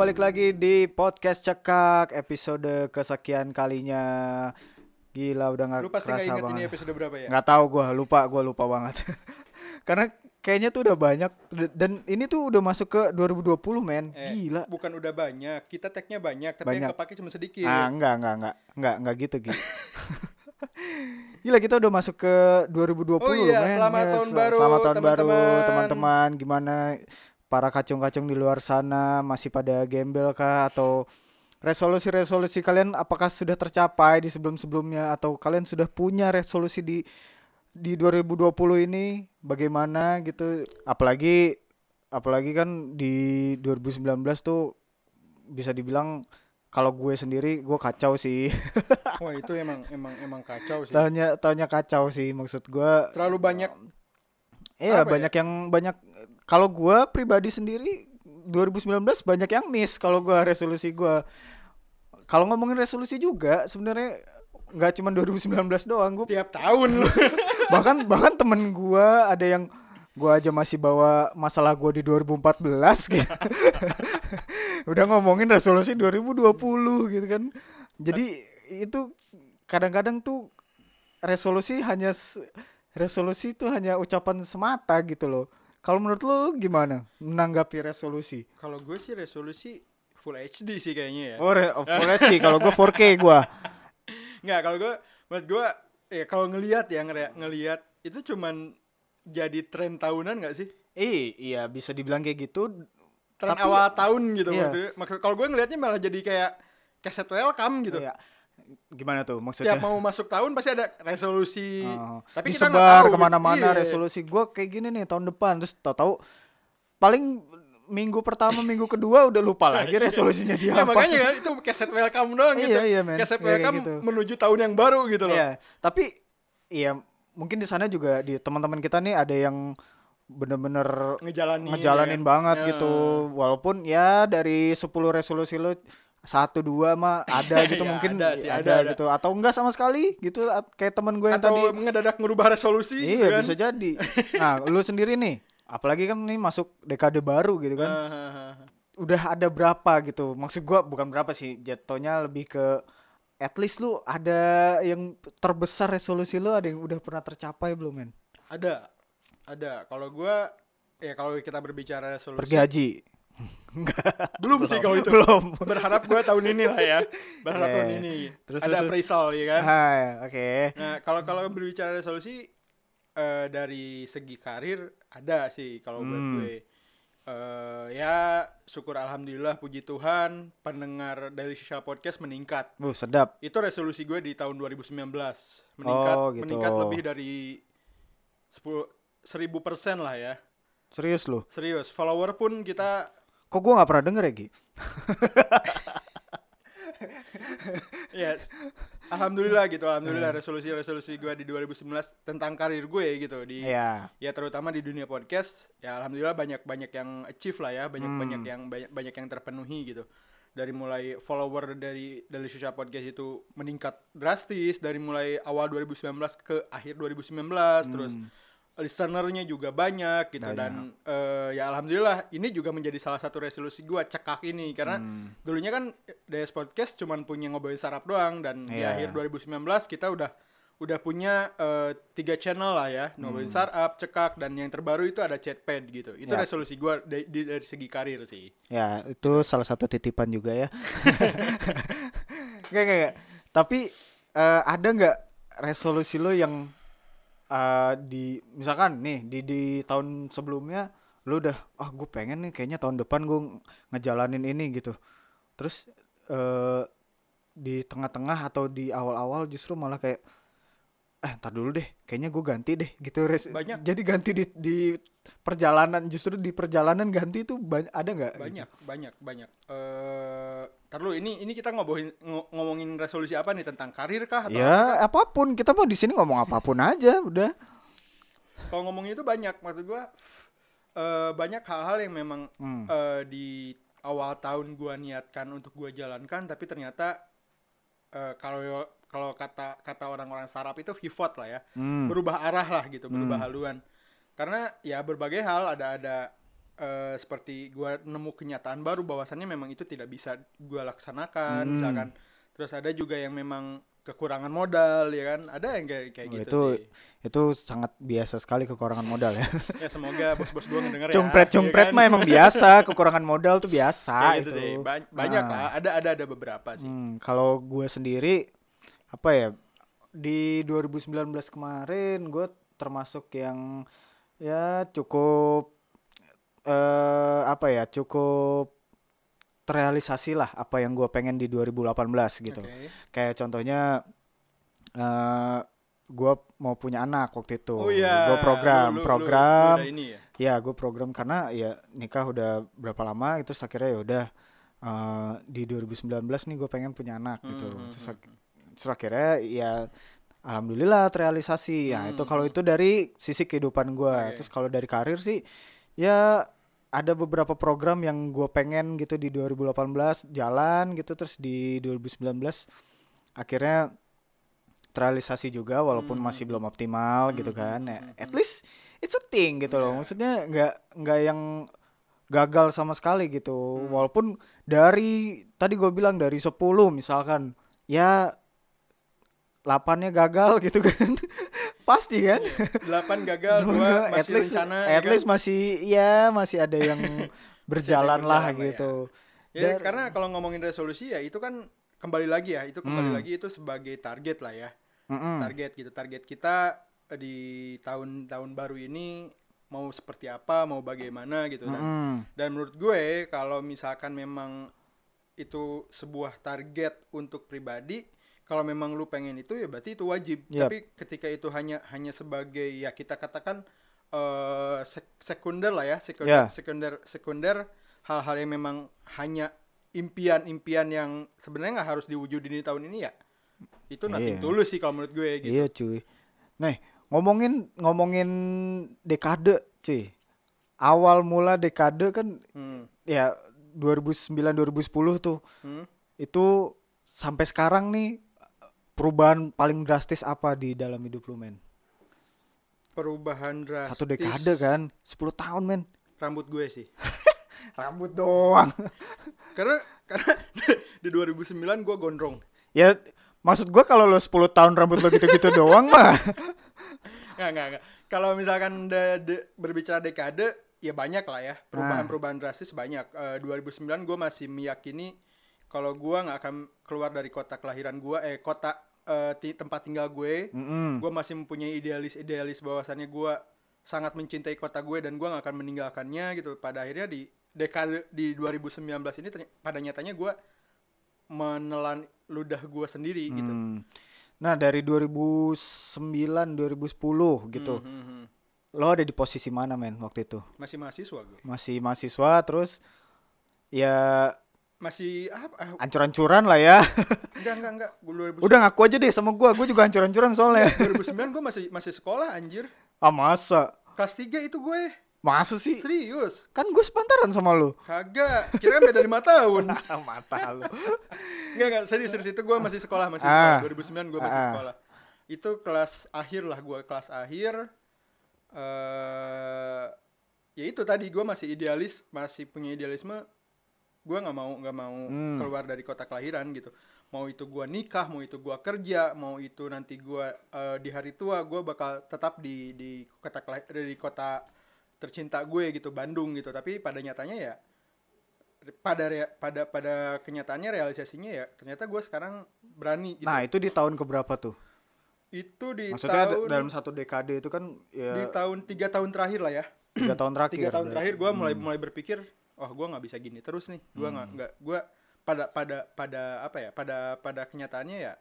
balik lagi di podcast cekak episode kesekian kalinya. Gila udah nggak nggak kerasa inget ini episode berapa ya? Nggak tahu gua lupa gua lupa banget. Karena kayaknya tuh udah banyak dan ini tuh udah masuk ke 2020 men. Eh, Gila. Bukan udah banyak, kita tagnya banyak, tapi Banyak. yang kepake cuma sedikit. Ah enggak enggak enggak enggak enggak gitu gitu. Gila kita udah masuk ke 2020 Oh iya, men. selamat Yes, tahun baru, Selamat tahun baru teman-teman. teman-teman. Gimana para kacung-kacung di luar sana masih pada gembel kah atau resolusi-resolusi kalian apakah sudah tercapai di sebelum-sebelumnya atau kalian sudah punya resolusi di di 2020 ini bagaimana gitu apalagi apalagi kan di 2019 tuh bisa dibilang kalau gue sendiri gue kacau sih Wah itu emang emang emang kacau sih. tahunnya tahunnya kacau sih maksud gue Terlalu banyak. Iya ya? banyak yang banyak kalau gua pribadi sendiri 2019 banyak yang miss kalau gua resolusi gua. Kalau ngomongin resolusi juga sebenarnya nggak cuma 2019 doang gua Tiap tahun lu. bahkan bahkan temen gua ada yang gua aja masih bawa masalah gua di 2014 gitu. Udah ngomongin resolusi 2020 gitu kan. Jadi itu kadang-kadang tuh resolusi hanya resolusi itu hanya ucapan semata gitu loh. Kalau menurut lo lo gimana menanggapi resolusi? Kalau gue sih resolusi full HD sih kayaknya ya. Oh, re- oh, full HD kalau gua 4K gua. Nggak, kalau gue buat gue ya kalau ngelihat ya ngelihat itu cuman jadi tren tahunan nggak sih? Eh, iya bisa dibilang kayak gitu. Tren Tapi- awal tahun gitu Iya. maksudnya. Maksud kalau gue ngelihatnya malah jadi kayak keset welcome gitu. Iya. Gimana tuh maksudnya? Tiap mau masuk tahun pasti ada resolusi. Oh, Tapi kita nggak disebar tahu. ke mana-mana Iya. resolusi gue kayak gini nih tahun depan terus tahu-tahu paling minggu pertama minggu kedua udah lupa lagi resolusinya dia Ya apa makanya kan itu keset welcome doang gitu. Iya, iya, men. Keset Iya, welcome gitu. menuju tahun yang baru gitu loh. Iya, tapi iya mungkin di sana juga di teman-teman kita nih ada yang bener-bener Ngejalanin. ngejalanin ya banget Ya. gitu walaupun ya dari 10 resolusi lo satu dua mah ada gitu Ya, mungkin ada sih, ada, ada, ada. gitu atau enggak sama sekali gitu kayak temen gue yang Atau tadi ngedadak ngerubah resolusi gitu iya kan. bisa jadi nah lu sendiri nih apalagi kan nih masuk dekade baru gitu kan Ah, udah ada berapa gitu maksud gua bukan berapa sih jatuhnya lebih ke at least lu ada yang terbesar resolusi lu ada yang udah pernah tercapai belum men ada. Ada. Kalau gua ya kalau kita berbicara resolusi pergi haji belum sih kalau itu. belum Berharap gua tahun ini lah ya. Berharap Iya, tahun ini. Terus, ada terus, appraisal ya kan. Oke Nah, kalau kalau berbicara resolusi eh, dari segi karir ada sih kalau buat Hmm. gue. Eh, ya syukur alhamdulillah puji Tuhan pendengar dari Social Podcast meningkat. Bu sedap Itu resolusi gue di tahun 2019. Meningkat Oh, gitu. meningkat lebih dari 10 1000% lah ya. serius lu Serius, follower pun kita kok gua nggak pernah denger ya Gi? Ya alhamdulillah gitu. Alhamdulillah resolusi-resolusi gue di 2019 tentang karir gue gitu. Di Iya. ya terutama di dunia podcast ya alhamdulillah banyak banyak yang achieve lah ya banyak banyak Hmm. yang banyak banyak yang terpenuhi gitu. Dari mulai follower dari dari social podcast itu meningkat drastis dari mulai awal 2019 ke akhir 2019 terus listenernya juga banyak gitu. Banyak. dan eh, ya alhamdulillah ini juga menjadi salah satu resolusi gua cekak ini karena Hmm. dulunya kan DS Podcast cuman punya ngobrolin sarap doang dan di Iya. akhir 2019 kita udah udah punya eh, tiga channel lah ya ngobrolin Hmm. startup cekak dan yang terbaru itu ada chatpad gitu itu Ya. resolusi gua dari, di- dari segi karir sih Ya, itu salah satu titipan juga ya. Gak, gak, gak. Tapi eh, ada nggak resolusi lo yang eh, di misalkan nih di di tahun sebelumnya lo udah ah gue pengen nih kayaknya tahun depan gue ngejalanin ini gitu. Terus eh, di tengah-tengah atau di awal-awal justru malah kayak eh ntar dulu deh kayaknya gue ganti deh gitu res Banyak. jadi ganti di di perjalanan justru di perjalanan ganti itu banyak ada nggak gitu? banyak banyak banyak eh tar lu, ini ini kita ngomongin ngo- ngomongin resolusi apa nih tentang karir kah atau Ya apa pun kita mau di sini ngomong apa pun aja udah. kalau ngomongin itu banyak maksud gua eh banyak hal-hal yang memang Hmm. eh, di awal tahun gua niatkan untuk gua jalankan tapi ternyata eh, kalau kalau kata kata orang-orang startup itu pivot lah ya Hmm. berubah arah lah gitu berubah Hmm. haluan karena ya berbagai hal ada ada eh, seperti gua nemu kenyataan baru bahwasannya memang itu tidak bisa gua laksanakan Hmm. misalkan terus ada juga yang memang kekurangan modal ya kan ada yang kayak kayak Oh, gitu itu sih itu sangat biasa sekali kekurangan modal ya. ya semoga bos-bos gua ngedenger ya Cumpret ya cumpret kan? mah emang biasa, kekurangan modal tuh biasa Kayak gitu itu. sih. Ba- banyak Ah. lah ada ada ada beberapa sih Hmm, kalau gue sendiri apa ya di 2019 kemarin gue termasuk yang ya cukup eh apa ya cukup terrealisasi lah apa yang gue pengen di 2018 gitu. Oke. Kayak contohnya eh gue mau punya anak waktu itu. oh iya Gue program lu- lu- lu- program lu udah ini ya ya gue program karena ya nikah udah berapa lama itu akhirnya ya udah eh, di 2019 nih gue pengen punya anak gitu Hmm, terus, hmm, ak- terus akhirnya ya alhamdulillah terrealisasi ya itu Hmm, kalau hmm. itu dari sisi kehidupan gue Oke. terus kalau dari karir sih ya ada beberapa program yang gue pengen gitu di 2018 jalan gitu terus di 2019 akhirnya terrealisasi juga walaupun Hmm, masih belum optimal gitu Hmm, kan hmm, ya, at least it's a thing gitu loh Iya. maksudnya nggak nggak yang gagal sama sekali gitu Hmm. walaupun dari tadi gue bilang dari 10 misalkan ya 8-nya gagal gitu kan pasti kan delapan gagal dua at masih least rencana ya at kan? least masih ya masih ada yang berjalan lah lah ya. gitu Ya, Dar- karena kalau ngomongin resolusi ya itu kan kembali lagi ya, itu kembali Hmm. lagi itu sebagai target lah ya. Mm-mm. Target gitu. Target kita eh, di tahun-tahun baru ini mau seperti apa, mau bagaimana gitu Mm-mm. dan menurut gue kalau misalkan memang itu sebuah target untuk pribadi, kalau memang lu pengen itu ya berarti itu wajib. Yap. Tapi ketika itu hanya hanya sebagai ya kita katakan eh sek- sekunder lah ya, sekunder Ya. sekunder sekunder hal-hal yang memang hanya impian-impian yang sebenarnya nggak harus diwujudin di tahun ini ya. Itu Iya. nothing tulus sih kalau menurut gue gitu. Iya cuy. Nih ngomongin ngomongin dekade cuy. Awal mula dekade kan Hmm. ya 2009 2010 tuh Hmm. itu sampai sekarang nih perubahan paling drastis apa di dalam hidup lu men? Perubahan drastis. Satu dekade kan, 10 tahun men. Rambut gue sih. Rambut doang. karena karena di 2009 gue gondrong. ya maksud gua kalau lo 10 tahun rambut lo gitu-gitu doang mah. Nggak, nggak, nggak. Kalau misalkan de- de- berbicara dekade, ya banyak lah ya. Perubahan-perubahan drastis banyak. Eh, 2009 gue masih meyakini kalau gue nggak akan keluar dari kota kelahiran gue, eh kota eh, ti- tempat tinggal gue. Mm-mm. Gue masih mempunyai idealis-idealis bahwasannya gue sangat mencintai kota gue dan gue nggak akan meninggalkannya gitu. Pada akhirnya di dekade di 2019 ini pada nyatanya gue menelan ludah gue sendiri gitu. Hmm. Nah, dari 2009 2010 gitu. Hmm, hmm, hmm. Lo ada di posisi mana men waktu itu? Masih mahasiswa gue. Masih mahasiswa terus ya Masih apa? ah, ancur-ancuran lah ya. Enggak, enggak, enggak. Gue 2009, Udah ngaku aja deh sama gua, gua juga ancur-ancuran soalnya. 2009 gue masih masih sekolah anjir. ah masa? Kelas 3 itu gue. Masa sih? Serius. Kan gue sepantaran sama lu. Kagak. Kita kan beda 5 tahun. Mata lu. Enggak, enggak. Serius, serius. Itu gue masih sekolah. Masih Ah. sekolah. 2009 gue masih Ah. sekolah. Itu kelas akhir lah gue. Kelas akhir. eh ya itu tadi gue masih idealis. Masih punya idealisme. Gue nggak mau nggak mau Hmm. keluar dari kota kelahiran gitu. Mau itu gue nikah, mau itu gue kerja, mau itu nanti gue eh, di hari tua gue bakal tetap di di kota di kota tercinta gue gitu Bandung gitu. Tapi pada nyatanya ya pada rea- pada pada kenyataannya realisasinya ya ternyata gue sekarang berani gitu. Nah, itu di tahun keberapa tuh? itu di Maksudnya tahun dalam satu dekade itu kan di ya tahun tiga tahun terakhir lah ya. tiga tahun terakhir. Tiga tahun terakhir gue mulai Hmm. mulai berpikir, wah gue nggak bisa gini terus nih. Gue nggak Hmm. nggak gue pada pada pada apa ya pada pada kenyataannya ya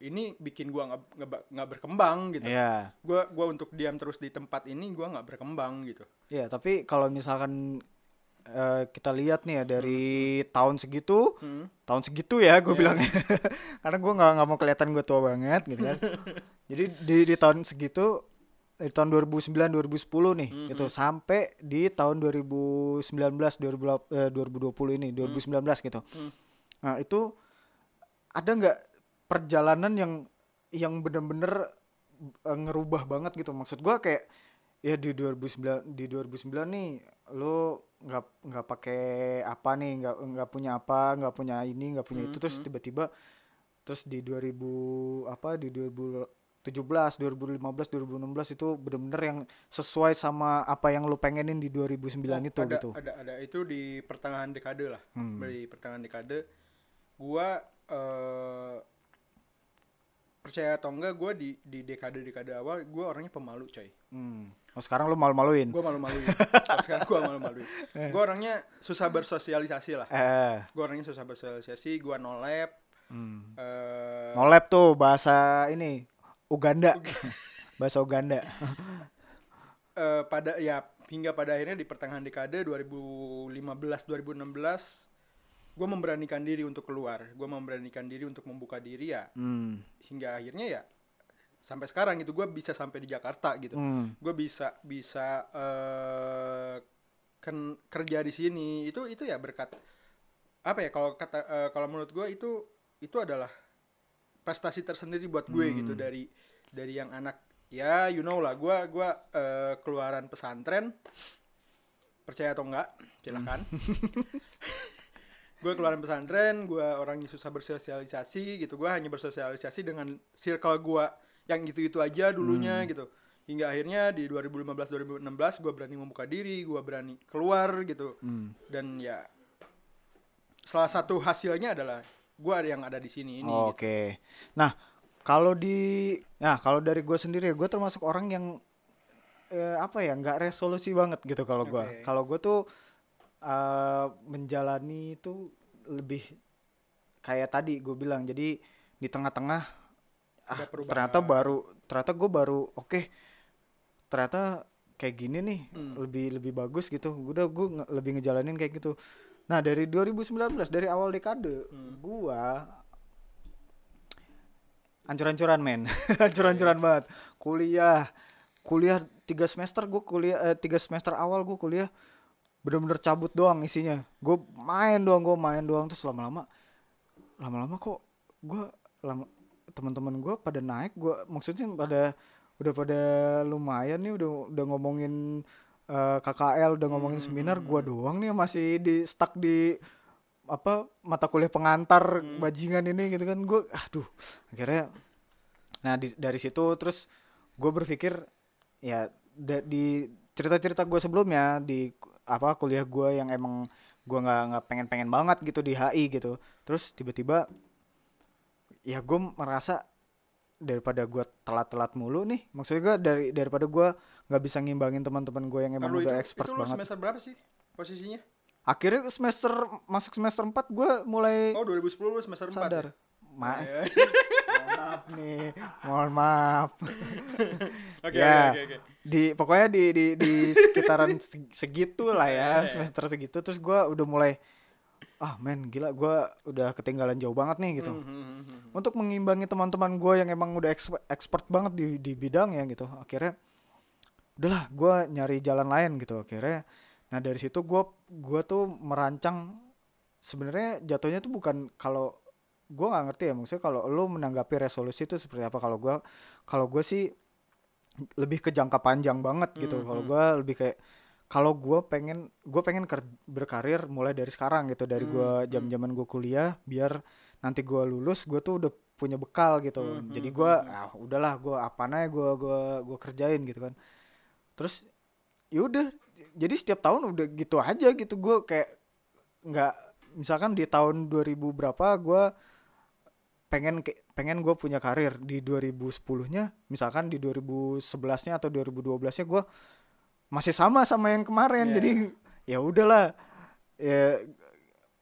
ini bikin gue nggak nggak- berkembang gitu. Iya. Gue gua untuk diam terus di tempat ini gue nggak berkembang gitu. Iya, tapi kalau misalkan eh, kita lihat nih ya dari tahun segitu, Hmm. tahun segitu ya gue Iya. bilangnya, karena gue nggak nggak mau kelihatan gue tua banget gitu kan. Jadi di di tahun segitu, di tahun 2009 2010 nih, Mhm. gitu sampai di tahun 2019 2000, eh, 2020 ini 2019 gitu. Hmm. Nah itu ada nggak perjalanan yang yang bener-bener eh, ngerubah banget gitu? Maksud gue kayak ya di 2009 di 2009 nih lu nggak nggak pakai apa nih nggak nggak punya apa nggak punya ini nggak punya itu terus Mhm. tiba-tiba terus di 2000 apa di 2017 2015 2016 itu bener-bener yang sesuai sama apa yang lu pengenin di 2009 itu ada, gitu. ada ada. Itu di pertengahan dekade lah. Hmm. di pertengahan dekade gua eh, percaya atau enggak gua di di dekade dekade awal gua orangnya pemalu coy. Hmm. oh sekarang lu malu-maluin? Gua malu-maluin. Kalau sekarang gua malu-maluin. Gua orangnya susah bersosialisasi lah. Eh. Gua orangnya susah bersosialisasi gua no lab hmm. eh, Nolep tuh bahasa ini Uganda. Bahasa Uganda. Eh, pada ya hingga pada akhirnya di pertengahan dekade 2015 2016 gue memberanikan diri untuk keluar. Gue memberanikan diri untuk membuka diri ya. Hmm. hingga akhirnya ya sampai sekarang gitu gue bisa sampai di Jakarta gitu. Hmm. gue bisa bisa eh, ken- kerja di sini. Itu itu ya berkat apa ya kalau kata eh, kalau menurut gue itu itu adalah prestasi tersendiri buat gue Hmm. gitu dari dari yang anak ya you know lah gue gua eh, keluaran pesantren. Percaya atau enggak silahkan gue keluaran pesantren gue orangnya susah bersosialisasi gitu. Gue hanya bersosialisasi dengan circle gue yang itu itu aja dulunya gitu. Hingga akhirnya di 2015 2016 gue berani membuka diri gue berani keluar gitu. Hmm. dan ya salah satu hasilnya adalah gue yang ada di sini ini gitu. Oke. Nah, kalau di nah kalau dari gue sendiri gue termasuk orang yang eh, apa ya nggak resolusi banget gitu kalau gue. Oke. Kalau gue tuh eh, menjalani itu lebih kayak tadi gue bilang. Jadi di tengah-tengah ah, ternyata baru ternyata gue baru oke ternyata kayak gini nih Hmm. lebih lebih bagus gitu. Udah gue lebih ngejalanin kayak gitu. Nah dari 2019 dari awal dekade Hmm. gua ancur-ancuran men. Ancur-ancuran banget. Kuliah kuliah tiga semester gue kuliah eh, tiga semester awal gue kuliah bener-bener cabut doang isinya. Gue main doang gue main doang terus lama-lama lama-lama kok gue lama teman-teman gue pada naik gue maksudnya pada udah pada lumayan nih udah udah ngomongin eh, KKL udah ngomongin seminar gue doang nih masih di stuck di apa mata kuliah pengantar bajingan ini gitu kan. Gue aduh akhirnya nah di- dari situ terus gue berpikir ya da- di cerita-cerita gue sebelumnya di apa kuliah gue yang emang gue nggak nggak pengen-pengen banget gitu di HI gitu. Terus tiba-tiba ya gue merasa daripada gue telat-telat mulu nih maksudnya gue dari daripada gue nggak bisa ngimbangin teman-teman gue yang emang Lalu udah itu, expert itu lu banget semester berapa sih posisinya akhirnya semester masuk semester 4 gue mulai oh 2010 lu semester 4 sadar ya? Ma- Ya. mohon maaf nih mohon maaf Oke Ya. oke oke. di pokoknya di di di sekitaran seg- segitu lah Iya, ya iya. semester segitu terus gua udah mulai ah men gila gua udah ketinggalan jauh banget nih gitu. Hmm, hmm, hmm, hmm. untuk mengimbangi teman-teman gua yang emang udah expert, expert banget di di bidang ya gitu. Akhirnya udahlah gua nyari jalan lain gitu. Akhirnya nah dari situ gua gua tuh merancang sebenarnya jatuhnya tuh bukan kalau gua nggak ngerti ya maksudnya kalau lu menanggapi resolusi itu seperti apa. Kalau gua kalau gue sih lebih ke jangka panjang banget gitu. Hmm, kalau gua lebih kayak kalau gua pengen gue pengen berkarir mulai dari sekarang gitu dari gua Hmm, jam jaman gue kuliah biar nanti gua lulus gue tuh udah punya bekal gitu. Hmm, jadi hmm, hmm, ah udahlah gua apa aja gua gua gua kerjain gitu kan. Terus yaudah jadi setiap tahun udah gitu aja gitu gue kayak nggak misalkan di tahun 2000 berapa gua pengen pengen gue punya karir. Di 2010-nya misalkan di 2011-nya atau 2012-nya gue masih sama sama yang kemarin. Iya. jadi ya udahlah. Ya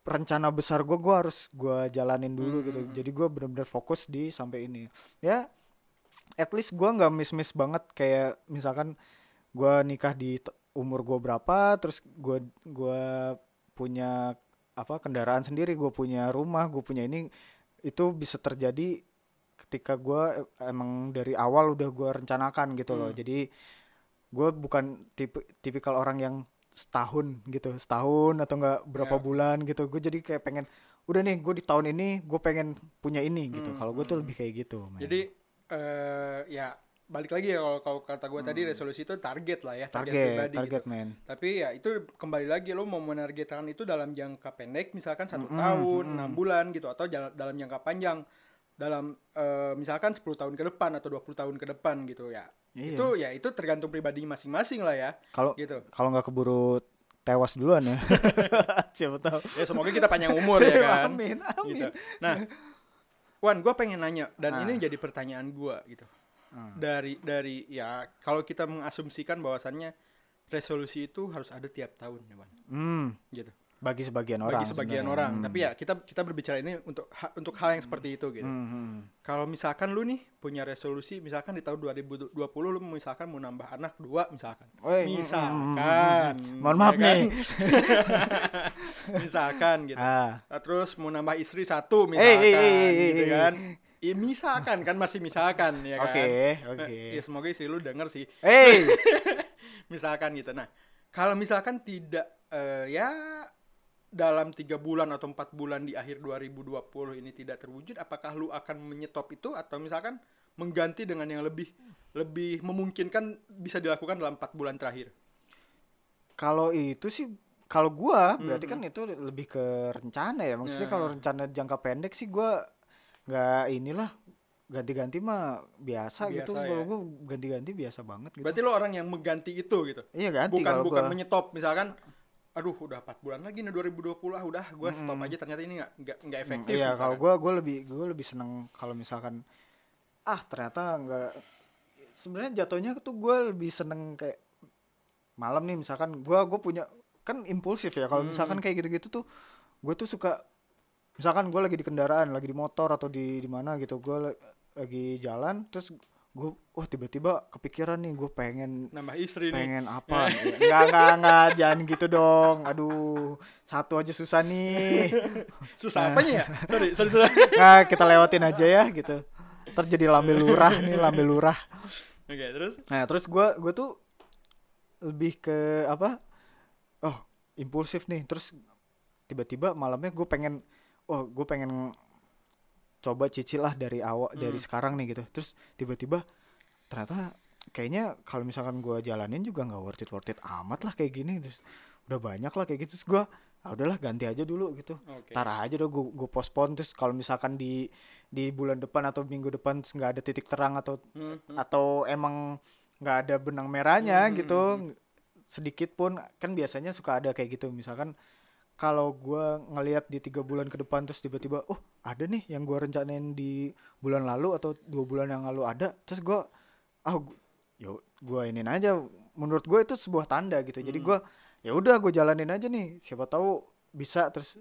rencana besar gue gue harus gue jalanin dulu Hmm, gitu. Hmm, jadi gue bener-bener fokus di sampai ini. Ya at least gue nggak miss miss banget kayak misalkan gue nikah di umur gue berapa terus gue gua punya apa kendaraan sendiri gue punya rumah gue punya ini itu bisa terjadi ketika gue emang dari awal udah gue rencanakan gitu loh. Hmm. jadi gue bukan tipe tipikal orang yang setahun gitu setahun atau enggak berapa Ya. bulan gitu gue jadi kayak pengen udah nih gue di tahun ini gue pengen punya ini gitu Hmm, kalau gue tuh hmm. lebih kayak gitu men. Jadi eh ya balik lagi ya kalau kata gue tadi resolusi itu target lah ya target, Hmm. target pribadi target gitu. men tapi ya itu kembali lagi lo mau menargetkan itu dalam jangka pendek misalkan satu Mm-mm, tahun mm-mm. enam bulan gitu atau dalam jangka panjang dalam eh, misalkan 10 tahun ke depan atau 20 tahun ke depan gitu ya Iya. itu ya itu tergantung pribadi masing-masing lah ya kalau gitu kalau nggak keburu tewas duluan ya siapa tahu ya semoga kita panjang umur ya kan amin amin gitu. Nah, Wan, gue pengen nanya dan Ah. ini jadi pertanyaan gue gitu. Hmm. Dari dari ya kalau kita mengasumsikan bahwasannya resolusi itu harus ada tiap tahun ya Wan, hmm, gitu. Bagi sebagian orang Bagi sebagian sebenarnya. orang. Hmm. Tapi ya kita kita berbicara ini untuk ha- untuk hal yang seperti itu gitu. Hmm, hmm. Kalau misalkan lu nih punya resolusi misalkan di tahun 2020 lu misalkan mau nambah anak dua misalkan. Woi, hmm, misalkan. hmm, hmm. mohon maaf ya kan? nih misalkan gitu. ah Nah, terus mau nambah istri satu Eh, misalkan eh, eh, eh, gitu eh, kan. Ya, misalkan kan masih misalkan ya kan. oke Nah, oke Ya semoga istri lu denger sih. hey Misalkan gitu. Nah, kalau misalkan tidak eh, ya dalam tiga bulan atau empat bulan di akhir 2020 ini tidak terwujud, apakah lu akan menyetop itu atau misalkan mengganti dengan yang lebih lebih memungkinkan bisa dilakukan dalam empat bulan terakhir? kalau itu sih kalau gua Hmm, berarti kan itu lebih ke rencana ya maksudnya Ya. kalau rencana jangka pendek sih gua nggak inilah ganti-ganti mah biasa, gitu Biasa kalau ya. gua ganti-ganti biasa banget gitu Berarti lu orang yang mengganti itu gitu. iya ganti bukan kalau bukan gua menyetop misalkan aduh udah 4 bulan lagi nih 2020 ah udah gue stop Mm-mm. aja ternyata ini nggak nggak Hmm, efektif iya misalkan. kalau gua gua lebih gua lebih seneng kalau misalkan ah ternyata nggak sebenarnya jatuhnya tuh gua lebih seneng kayak malam nih misalkan gua gua punya kan impulsif ya kalau Hmm. misalkan kayak gitu-gitu tuh gue tuh suka misalkan gue lagi di kendaraan lagi di motor atau di di mana gitu gue lagi jalan terus gue wah tiba-tiba kepikiran nih gue pengen nambah istri nih. pengen apa? Nggak nggak nggak jangan gitu dong. Aduh satu aja susah nih. Susah Nah. apanya ya? Sorry sorry sorry. Nah kita lewatin aja ya gitu. Terjadi lambe lurah nih lambe lurah. Oke terus? Nah terus gua gue tuh lebih ke apa? Oh impulsif nih. Terus tiba-tiba malamnya gue pengen oh gue pengen coba cicil lah dari awal dari Hmm. sekarang nih gitu. Terus tiba-tiba ternyata kayaknya kalau misalkan gua jalanin juga nggak worth it worth it amat lah kayak gini. Terus udah banyak lah kayak gitu. Terus gue ah udahlah ganti aja dulu gitu. Oke. Tar aja dong gue gue postpone. Terus kalau misalkan di di bulan depan atau minggu depan nggak ada titik terang atau Hmm, hmm. atau emang nggak ada benang merahnya Hmm, gitu hmm, sedikit pun kan biasanya suka ada kayak gitu. Misalkan kalau gua ngelihat di tiga bulan ke depan terus tiba-tiba oh ada nih yang gua rencanain di bulan lalu atau dua bulan yang lalu ada. Terus gua ah gu- yo gua inin aja. Menurut gue itu sebuah tanda gitu. Jadi Hmm. gua ya udah gue jalanin aja nih. Siapa tahu bisa. Terus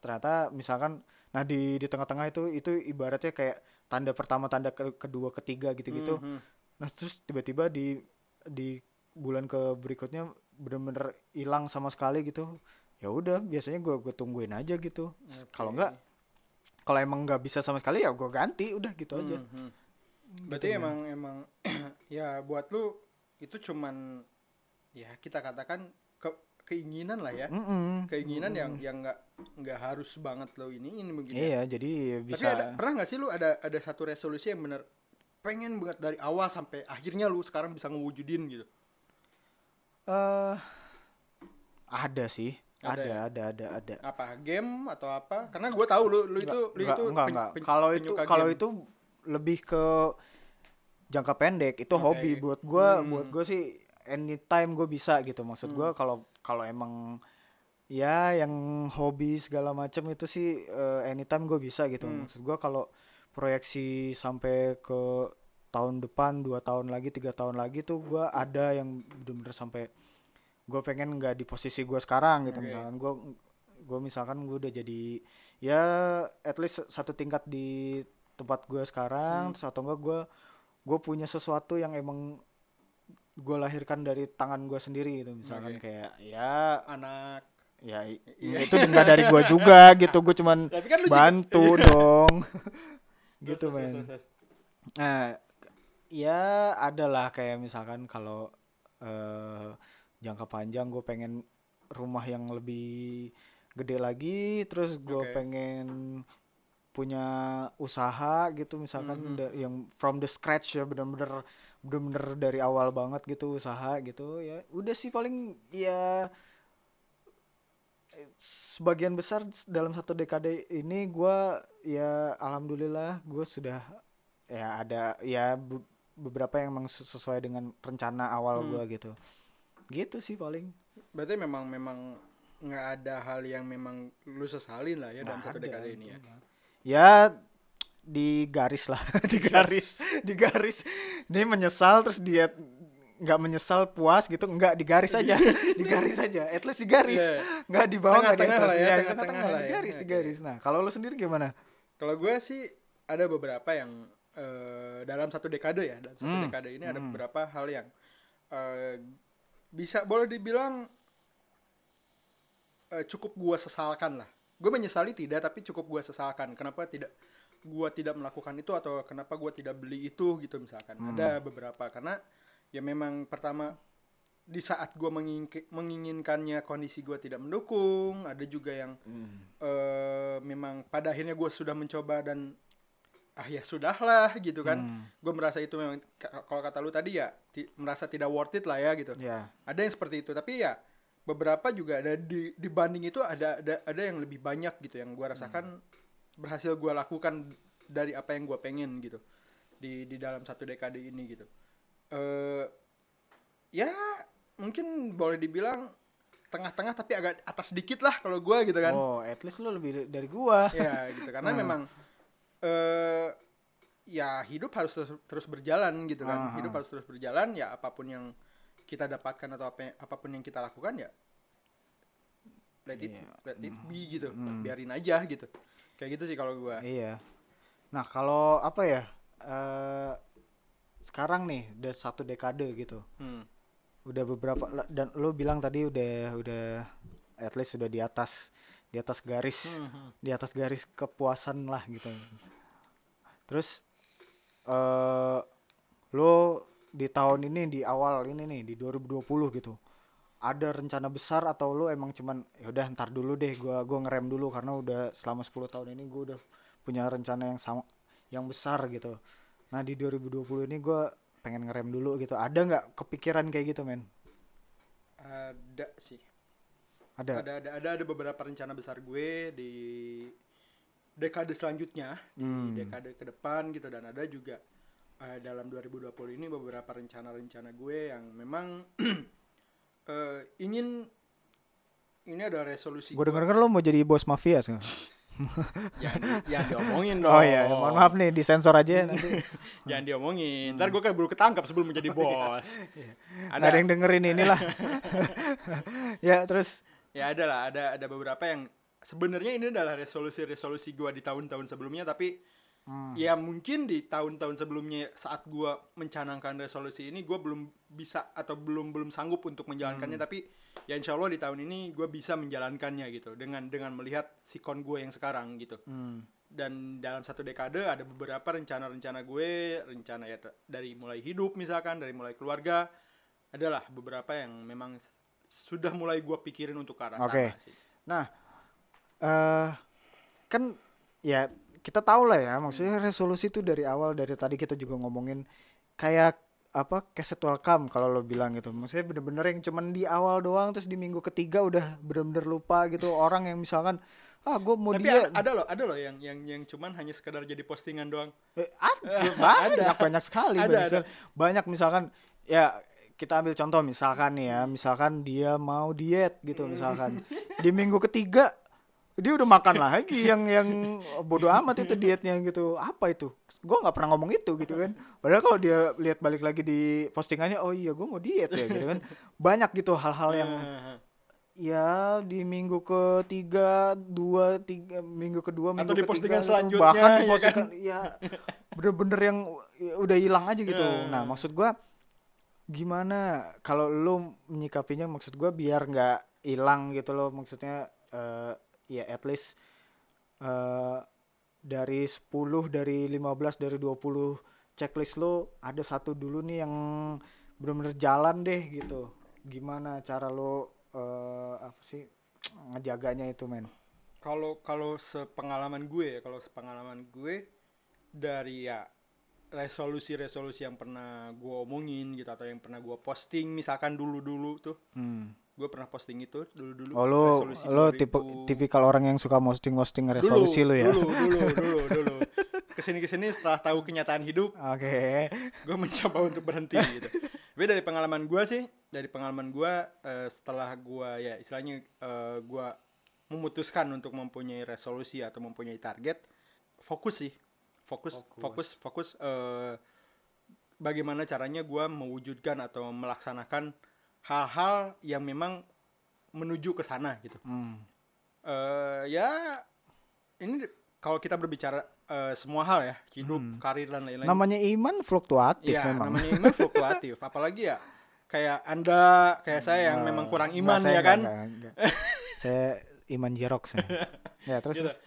ternyata misalkan nah di di tengah-tengah itu itu ibaratnya kayak tanda pertama tanda ke- kedua ketiga gitu-gitu. Hmm, hmm. nah terus tiba-tiba di di bulan ke berikutnya bener-bener hilang sama sekali gitu. Ya udah biasanya gua gue tungguin aja gitu. S- kalau enggak kalau emang nggak bisa sama sekali ya gua ganti udah gitu aja Hmm, hmm. berarti Gitu, emang emang ya buat lu itu cuman ya kita katakan ke keinginan lah ya Mm-mm. keinginan yang Mm-mm. yang nggak nggak harus banget lo ini ini begini iya jadi Tapi bisa ada pernah nggak sih lu ada ada satu resolusi yang bener pengen banget dari awal sampai akhirnya lu sekarang bisa ngewujudin gitu. eh ada sih Ada ada ya? ada ada ada Apa game atau apa? Karena gue tahu lu lu itu lu itu nggak, pen- nggak. pen- kalau itu kalau itu lebih ke jangka pendek itu Oke. hobi buat gua Hmm. buat gua sih anytime gue bisa gitu maksud gua kalau kalau emang ya yang hobi segala macam itu sih eh, anytime gue bisa gitu Hmm. maksud gua kalau proyeksi sampai ke tahun depan dua tahun lagi tiga tahun lagi tuh gua ada yang bener-bener sampai gue pengen nggak di posisi gua sekarang gitu Oke. misalkan gue gue misalkan gue udah jadi ya at least satu tingkat di tempat gue sekarang Hmm. terus atau enggak gue gue punya sesuatu yang emang gue lahirkan dari tangan gue sendiri gitu misalkan Oke. kayak ya anak. ya Iya. itu enggak dari gue juga gitu gue cuman Tapi kan lu juga- bantu dong gitu men. Nah, ya adalah kayak misalkan kalau eh, jangka panjang gue pengen rumah yang lebih gede lagi, terus gue Oke. pengen punya usaha gitu misalkan Mhm. da- yang from the scratch ya bener-bener bener-bener dari awal banget gitu usaha gitu ya udah sih paling ya sebagian besar dalam satu dekade ini gua ya alhamdulillah gue sudah ya ada ya be- beberapa yang emang ses- sesuai dengan rencana awal Hmm. gua gitu gitu sih paling. Berarti memang memang nggak ada hal yang memang lu sesalin lah ya dalam Nggak satu dekade ini ya. ya di garis lah di garis di garis. Ini menyesal terus dia nggak menyesal puas gitu. Nggak di garis aja. Di garis aja. At least di garis. Iya. nggak di bawah nggak di atas. lah ya, Iya, di tengah-tengah tengah-tengah, lah di ya. garis di Oke. garis. nah kalau lu sendiri gimana? Kalau gue sih ada beberapa yang eh, dalam satu dekade ya, dalam satu Hmm. dekade ini ada Hmm. beberapa hal yang eh, bisa boleh dibilang eh, cukup gua sesalkan lah. Gue menyesali tidak, tapi cukup gua sesalkan. Kenapa tidak gua tidak melakukan itu atau kenapa gua tidak beli itu gitu misalkan. Hmm. Ada beberapa karena ya memang pertama di saat mengingki- menginginkannya kondisi gua tidak mendukung. Ada juga yang eh memang pada akhirnya gue sudah mencoba dan ah ya sudahlah gitu kan. Hmm. gue merasa itu memang ka- kalau kata lu tadi ya ti- merasa tidak worth it lah ya gitu. Ya. Ada yang seperti itu tapi ya beberapa juga ada di dibanding itu ada ada ada yang lebih banyak gitu yang gue rasakan berhasil gue lakukan dari apa yang gue pengen gitu. Di di dalam satu dekade ini gitu. Eh ya mungkin boleh dibilang tengah-tengah tapi agak atas dikit lah kalau gue gitu kan. Oh at least lu lebih dari gua. Ya gitu. Karena Hmm. memang eh ya hidup harus terus, terus berjalan gitu kan Aha. hidup harus terus berjalan ya apa pun yang kita dapatkan atau apa apa pun yang kita lakukan ya let it Iya. let it be gitu Hmm. biarin aja gitu kayak gitu sih kalau gua Iya. Nah kalau apa ya? eh sekarang nih udah satu dekade gitu. Hmm. Udah beberapa dan lu bilang tadi udah udah at least sudah di atas di atas garis Hmm. di atas garis kepuasan lah gitu. Terus eh lu di tahun ini di awal ini nih di 2020 gitu. Ada rencana besar atau lu emang cuman ya udah ntar dulu deh gua gua ngerem dulu karena udah selama 10 tahun ini gua udah punya rencana yang sama yang besar gitu. Nah, di 2020 ini gua pengen ngerem dulu gitu. Ada nggak kepikiran kayak gitu, men? ada sih Ada. ada ada ada ada beberapa rencana besar gue di dekade selanjutnya Hmm. di dekade ke depan gitu. Dan ada juga eh, dalam 2020 ini beberapa rencana-rencana gue yang memang eh, ingin ini ada resolusi Gue denger kan lo mau jadi bos mafia sekarang. jangan, di- jangan diomongin dong Oh iya, mohon maaf nih disensor aja. Nanti. jangan diomongin. Ntar gue kan baru ketangkap sebelum menjadi bos. Nggak ada yang dengerin inilah. ya, terus? Ya ada lah. Ada ada beberapa yang sebenarnya ini adalah resolusi-resolusi gua di tahun-tahun sebelumnya tapi hmm, ya mungkin di tahun-tahun sebelumnya saat gua mencanangkan resolusi ini gua belum bisa atau belum belum sanggup untuk menjalankannya. Hmm. tapi ya insya Allah di tahun ini gua bisa menjalankannya gitu dengan dengan melihat sikon gue yang sekarang gitu. Hmm, dan dalam satu dekade ada beberapa rencana-rencana gue rencana ya dari mulai hidup misalkan dari mulai keluarga adalah beberapa yang memang sudah mulai gua pikirin untuk ke arah Oke. sana sih. Nah, eh kan ya kita tahu lah ya, maksudnya resolusi itu dari awal dari tadi kita juga ngomongin kayak apa cassette welcome kalau lo bilang gitu. Maksudnya bener-bener yang cuman di awal doang terus di minggu ketiga udah bener-bener lupa gitu orang yang misalkan ah gue mau tapi dia ada, ada loh ada loh yang yang yang cuman hanya sekedar jadi postingan doang Eh, ada banyak banyak sekali Ada, banyak, ada. sekali. Banyak misalkan ya kita ambil contoh misalkan nih ya misalkan dia mau diet gitu misalkan di minggu ketiga dia udah makan lagi yang yang bodoh amat itu dietnya gitu. Apa itu? Gue nggak pernah ngomong itu gitu kan. Padahal kalau dia lihat balik lagi di postingannya oh iya gue mau diet ya gitu kan. Banyak gitu hal-hal yang ya di minggu ketiga dua tiga minggu kedua minggu di ketiga postingan selanjutnya, bahkan di ya postingan ya bener-bener yang ya, udah hilang aja gitu. Ya. nah maksud gua gimana kalau lu menyikapinya? Maksud gua biar nggak hilang gitu loh. Maksudnya eh, ya at least eh, dari 10 dari 15 dari 20 checklist lo ada satu dulu nih yang bener-bener jalan deh gitu. Gimana cara lo eh, apa sih ngejaganya itu men? Kalau kalau sepengalaman gue ya kalau sepengalaman gue dari ya resolusi-resolusi yang pernah gue omongin gitu atau yang pernah gue posting misalkan dulu-dulu tuh. Hmm. Gue pernah posting itu dulu-dulu Oh lu resolusi lu tipe 2000. tipikal orang yang suka posting-posting resolusi dulu, lu ya. dulu dulu dulu dulu ke sini ke sini setelah tahu kenyataan hidup Oke. gue mencoba untuk berhenti gitu tapi dari pengalaman gue sih dari pengalaman gue eh, setelah gue ya istilahnya eh, gue memutuskan untuk mempunyai resolusi atau mempunyai target fokus sih fokus Fokus. fokus fokus eh, bagaimana caranya gue mewujudkan atau melaksanakan hal-hal yang memang menuju ke sana gitu Hmm. eh ya ini kalau kita berbicara eh, semua hal ya hidup Hmm. karir dan lain-lain Namanya iman fluktuatif Iya, memang. namanya iman fluktuatif. Apalagi ya kayak Anda, kayak saya yang Eh, memang kurang iman ya kan. enggak, enggak. saya iman jerox ya. ya terus, Gitu. terus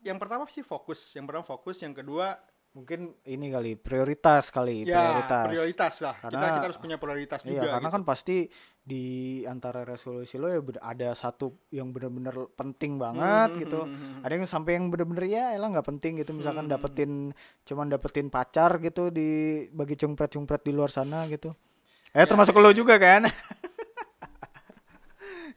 Yang pertama sih fokus, yang pertama fokus, yang kedua mungkin ini kali prioritas kali ya prioritas. prioritas, lah. kita Karena- kita harus punya prioritas Iya, juga. karena gitu. kan pasti di antara resolusi lo ya ada satu yang benar-benar penting banget Hmm, gitu. hmm, hmm, hmm. Ada yang sampai yang bener-bener ya elah nggak penting gitu misalkan Hmm. dapetin cuman dapetin pacar gitu di bagi cungpret-cungpret di luar sana gitu. Eh Ya, termasuk lo juga kan?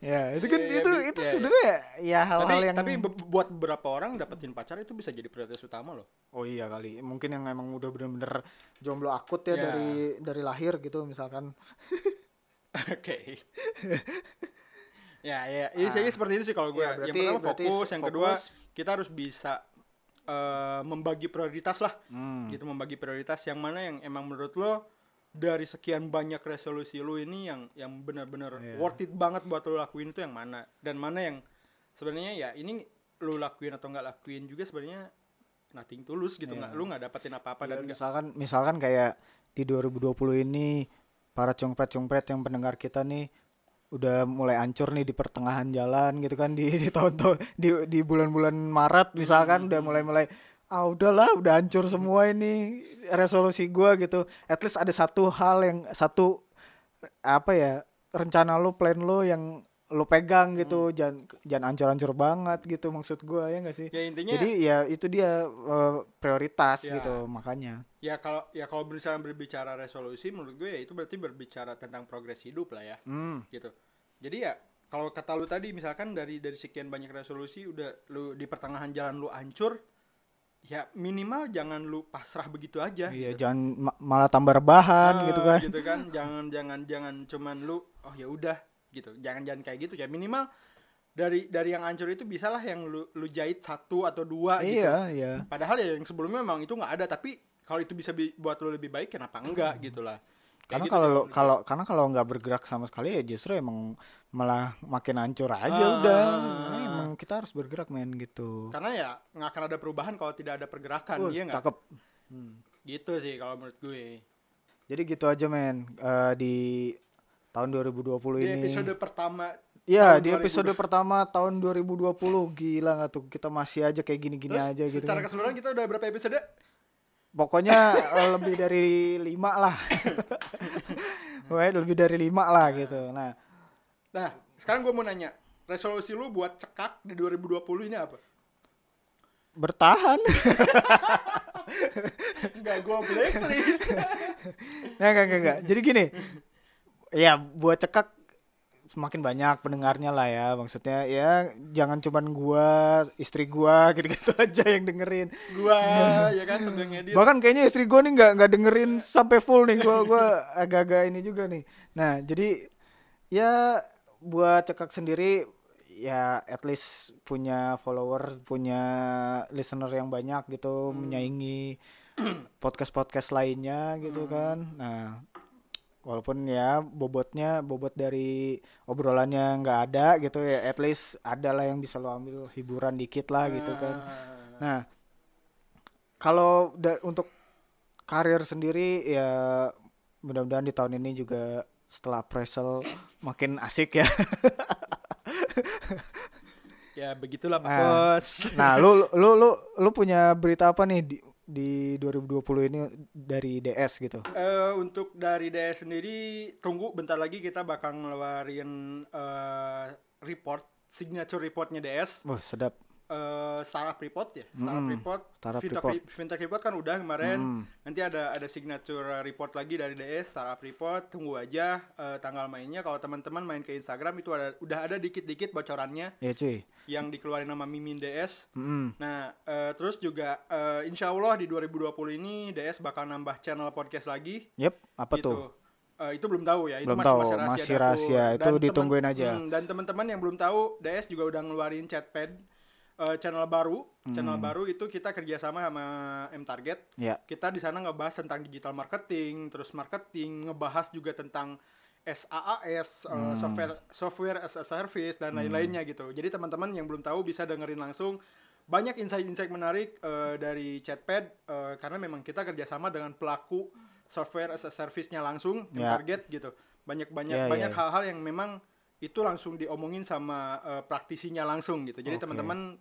ya, itu kan Iya, iya, itu bi- itu iya, iya. sebenarnya ya hal-hal Tapi yang tapi buat beberapa orang dapetin pacar itu bisa jadi prioritas utama loh. Oh iya kali. Mungkin yang emang udah bener-bener jomblo akut ya Ya. dari dari lahir gitu misalkan. Oke. ya, ya, ini saya seperti itu sih kalau gue. Iya, yang berarti- pertama berarti fokus, yang kedua fokus. kita harus bisa eh, membagi prioritas lah. Hmm. gitu membagi prioritas yang mana yang emang menurut lo dari sekian banyak resolusi lo ini yang yang benar-benar Iya. worth it banget buat lo lakuin itu yang mana dan mana yang sebenarnya ya ini lo lakuin atau nggak lakuin juga sebenarnya nothing tulus gitu Iya. nggak lo nggak dapetin apa-apa dan Ya, nggak misalkan misalkan kayak di 2020 ini para congpret-congpret yang pendengar kita nih udah mulai ancur nih di pertengahan jalan gitu kan di di tahun-tahun di di bulan-bulan Maret misalkan udah mulai-mulai ah udahlah udah hancur semua ini resolusi gua gitu at least ada satu hal yang satu apa ya rencana lo plan lo yang lo pegang gitu jangan jangan ancur-ancur banget gitu maksud gua ya enggak sih ya intinya jadi ya itu dia eh, prioritas Ya. gitu makanya. ya kalau ya kalau misalnya berbicara resolusi menurut gue ya itu berarti berbicara tentang progres hidup lah ya Hmm. gitu jadi ya kalau kata lu tadi misalkan dari dari sekian banyak resolusi udah lu di pertengahan jalan lu hancur ya minimal jangan lu pasrah begitu aja Iya, gitu. jangan ma- malah tambah rebahan Ah, gitu kan. gitu kan jangan jangan jangan cuman lu oh ya udah gitu jangan jangan kayak gitu ya minimal dari dari yang hancur itu bisalah yang lu lu jahit satu atau dua gitu Iya, iya. padahal ya yang sebelumnya memang itu nggak ada tapi kalau itu bisa bi- buat lu lebih baik kenapa enggak gitu lah Kayak Karena gitu kalau sih menurut kalau karena kalau nggak bergerak sama sekali ya justru emang malah makin hancur aja Ah. udah. Nah, emang kita harus bergerak men gitu. karena ya nggak akan ada perubahan kalau tidak ada pergerakan Uh, iya nggak cakep. Hmm. gitu sih kalau menurut gue Jadi gitu aja men Eh, di tahun 2020 di ini. episode pertama Iya, tahun di 2020. episode pertama tahun 2020 gila nggak tuh kita masih aja kayak gini-gini aja gitu. secara keseluruhan kita udah berapa episode Pokoknya eh, lebih dari lima lah. Pokoknya lebih dari lima lah gitu. Nah, nah sekarang gue mau nanya resolusi lu buat cekak di 2020 ini apa bertahan. Enggak, gue blacklist Nggak, nggak, nggak, nggak. Jadi gini. Ya, buat cekak semakin banyak pendengarnya lah ya. Maksudnya ya jangan cuman gua, istri gua gitu-gitu aja yang dengerin. Gua ya kan sambil ngedit Bahkan kayaknya istri gua nih nggak nggak dengerin sampai full nih. Gua gua agak-agak ini juga nih. Nah, jadi ya buat cekak sendiri ya at least punya follower, punya listener yang banyak gitu, menyaingi podcast-podcast lainnya gitu kan. Nah, walaupun ya bobotnya bobot dari obrolannya nggak ada gitu ya, at least ada lah yang bisa lo ambil hiburan dikit lah gitu kan. Nah, kalau untuk karir sendiri ya mudah-mudahan di tahun ini juga setelah appraisal makin asik ya. ya begitulah Pak Nah. Bos Nah, lu lu lu lu punya berita apa nih di di 2020 ini dari DS gitu? Eh, untuk dari DS sendiri tunggu bentar lagi kita bakal ngeluarin eh, report signature reportnya DS Wah, sedap. Eh, startup report ya startup Mm, report startup fintech, report. re- fintech report kan udah kemarin Mm. nanti ada ada signature report lagi dari DS startup report tunggu aja eh, tanggal mainnya kalau teman-teman main ke Instagram itu ada udah ada dikit-dikit bocorannya Ya cuy. yang dikeluarin nama Mimin DS Mm-mm. Nah, eh, terus juga eh, insya Allah di 2020 ini DS bakal nambah channel podcast lagi. Yep, apa gitu. tuh? Eh, itu belum tahu ya, itu Belum masih, tahu, masih rahasia. masih rahasia. Itu Dan temen- ditungguin aja. Hmm, dan teman-teman yang belum tahu, DS juga udah ngeluarin chatpad eh, channel baru. Hmm. Channel baru itu kita kerjasama sama M Target. Ya. Kita di sana ngebahas tentang digital marketing, terus marketing, ngebahas juga tentang SaaS, eh, Hmm. software software as a service dan lain-lainnya gitu. Jadi teman-teman yang belum tahu bisa dengerin langsung banyak insight-insight menarik eh, dari Chatpad eh, karena memang kita kerjasama dengan pelaku software as a service-nya langsung Ya. target gitu. Banyak-banyak Ya, ya, banyak ya. hal-hal yang memang itu langsung diomongin sama eh, praktisinya langsung gitu. Jadi Oke. teman-teman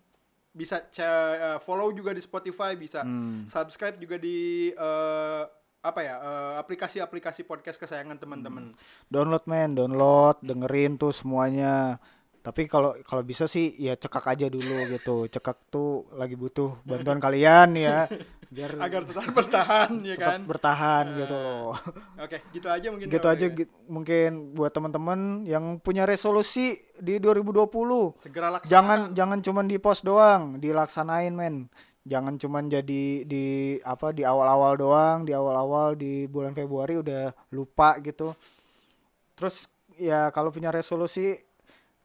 bisa eh, follow juga di Spotify, bisa Hmm. subscribe juga di eh, apa ya eh, aplikasi-aplikasi podcast kesayangan teman-teman. Download men, download, dengerin tuh semuanya. Tapi kalau kalau bisa sih ya cekak aja dulu gitu. Cekak tuh lagi butuh bantuan kalian ya biar Agar tetap bertahan ya tetap kan. bertahan gitu loh. Oke, gitu aja mungkin. gitu aja ya. mungkin buat teman-teman yang punya resolusi di 2020 Segera laksanakan. jangan jangan cuman di post doang dilaksanain men jangan cuman jadi di apa di awal-awal doang di awal-awal di bulan Februari udah lupa gitu terus ya kalau punya resolusi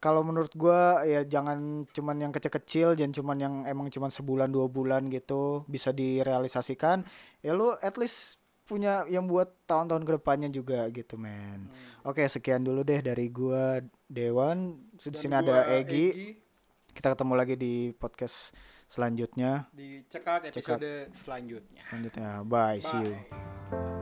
kalau menurut gua ya jangan cuman yang kecil-kecil jangan cuman yang emang cuman sebulan dua bulan gitu bisa direalisasikan. Ya lu at least punya yang buat tahun-tahun ke depannya juga gitu men. Oke sekian dulu deh dari gua Dewan. Di sini ada Egi. Kita ketemu lagi di podcast selanjutnya. Di cekak. episode selanjutnya. selanjutnya. Bye, see you. Bye.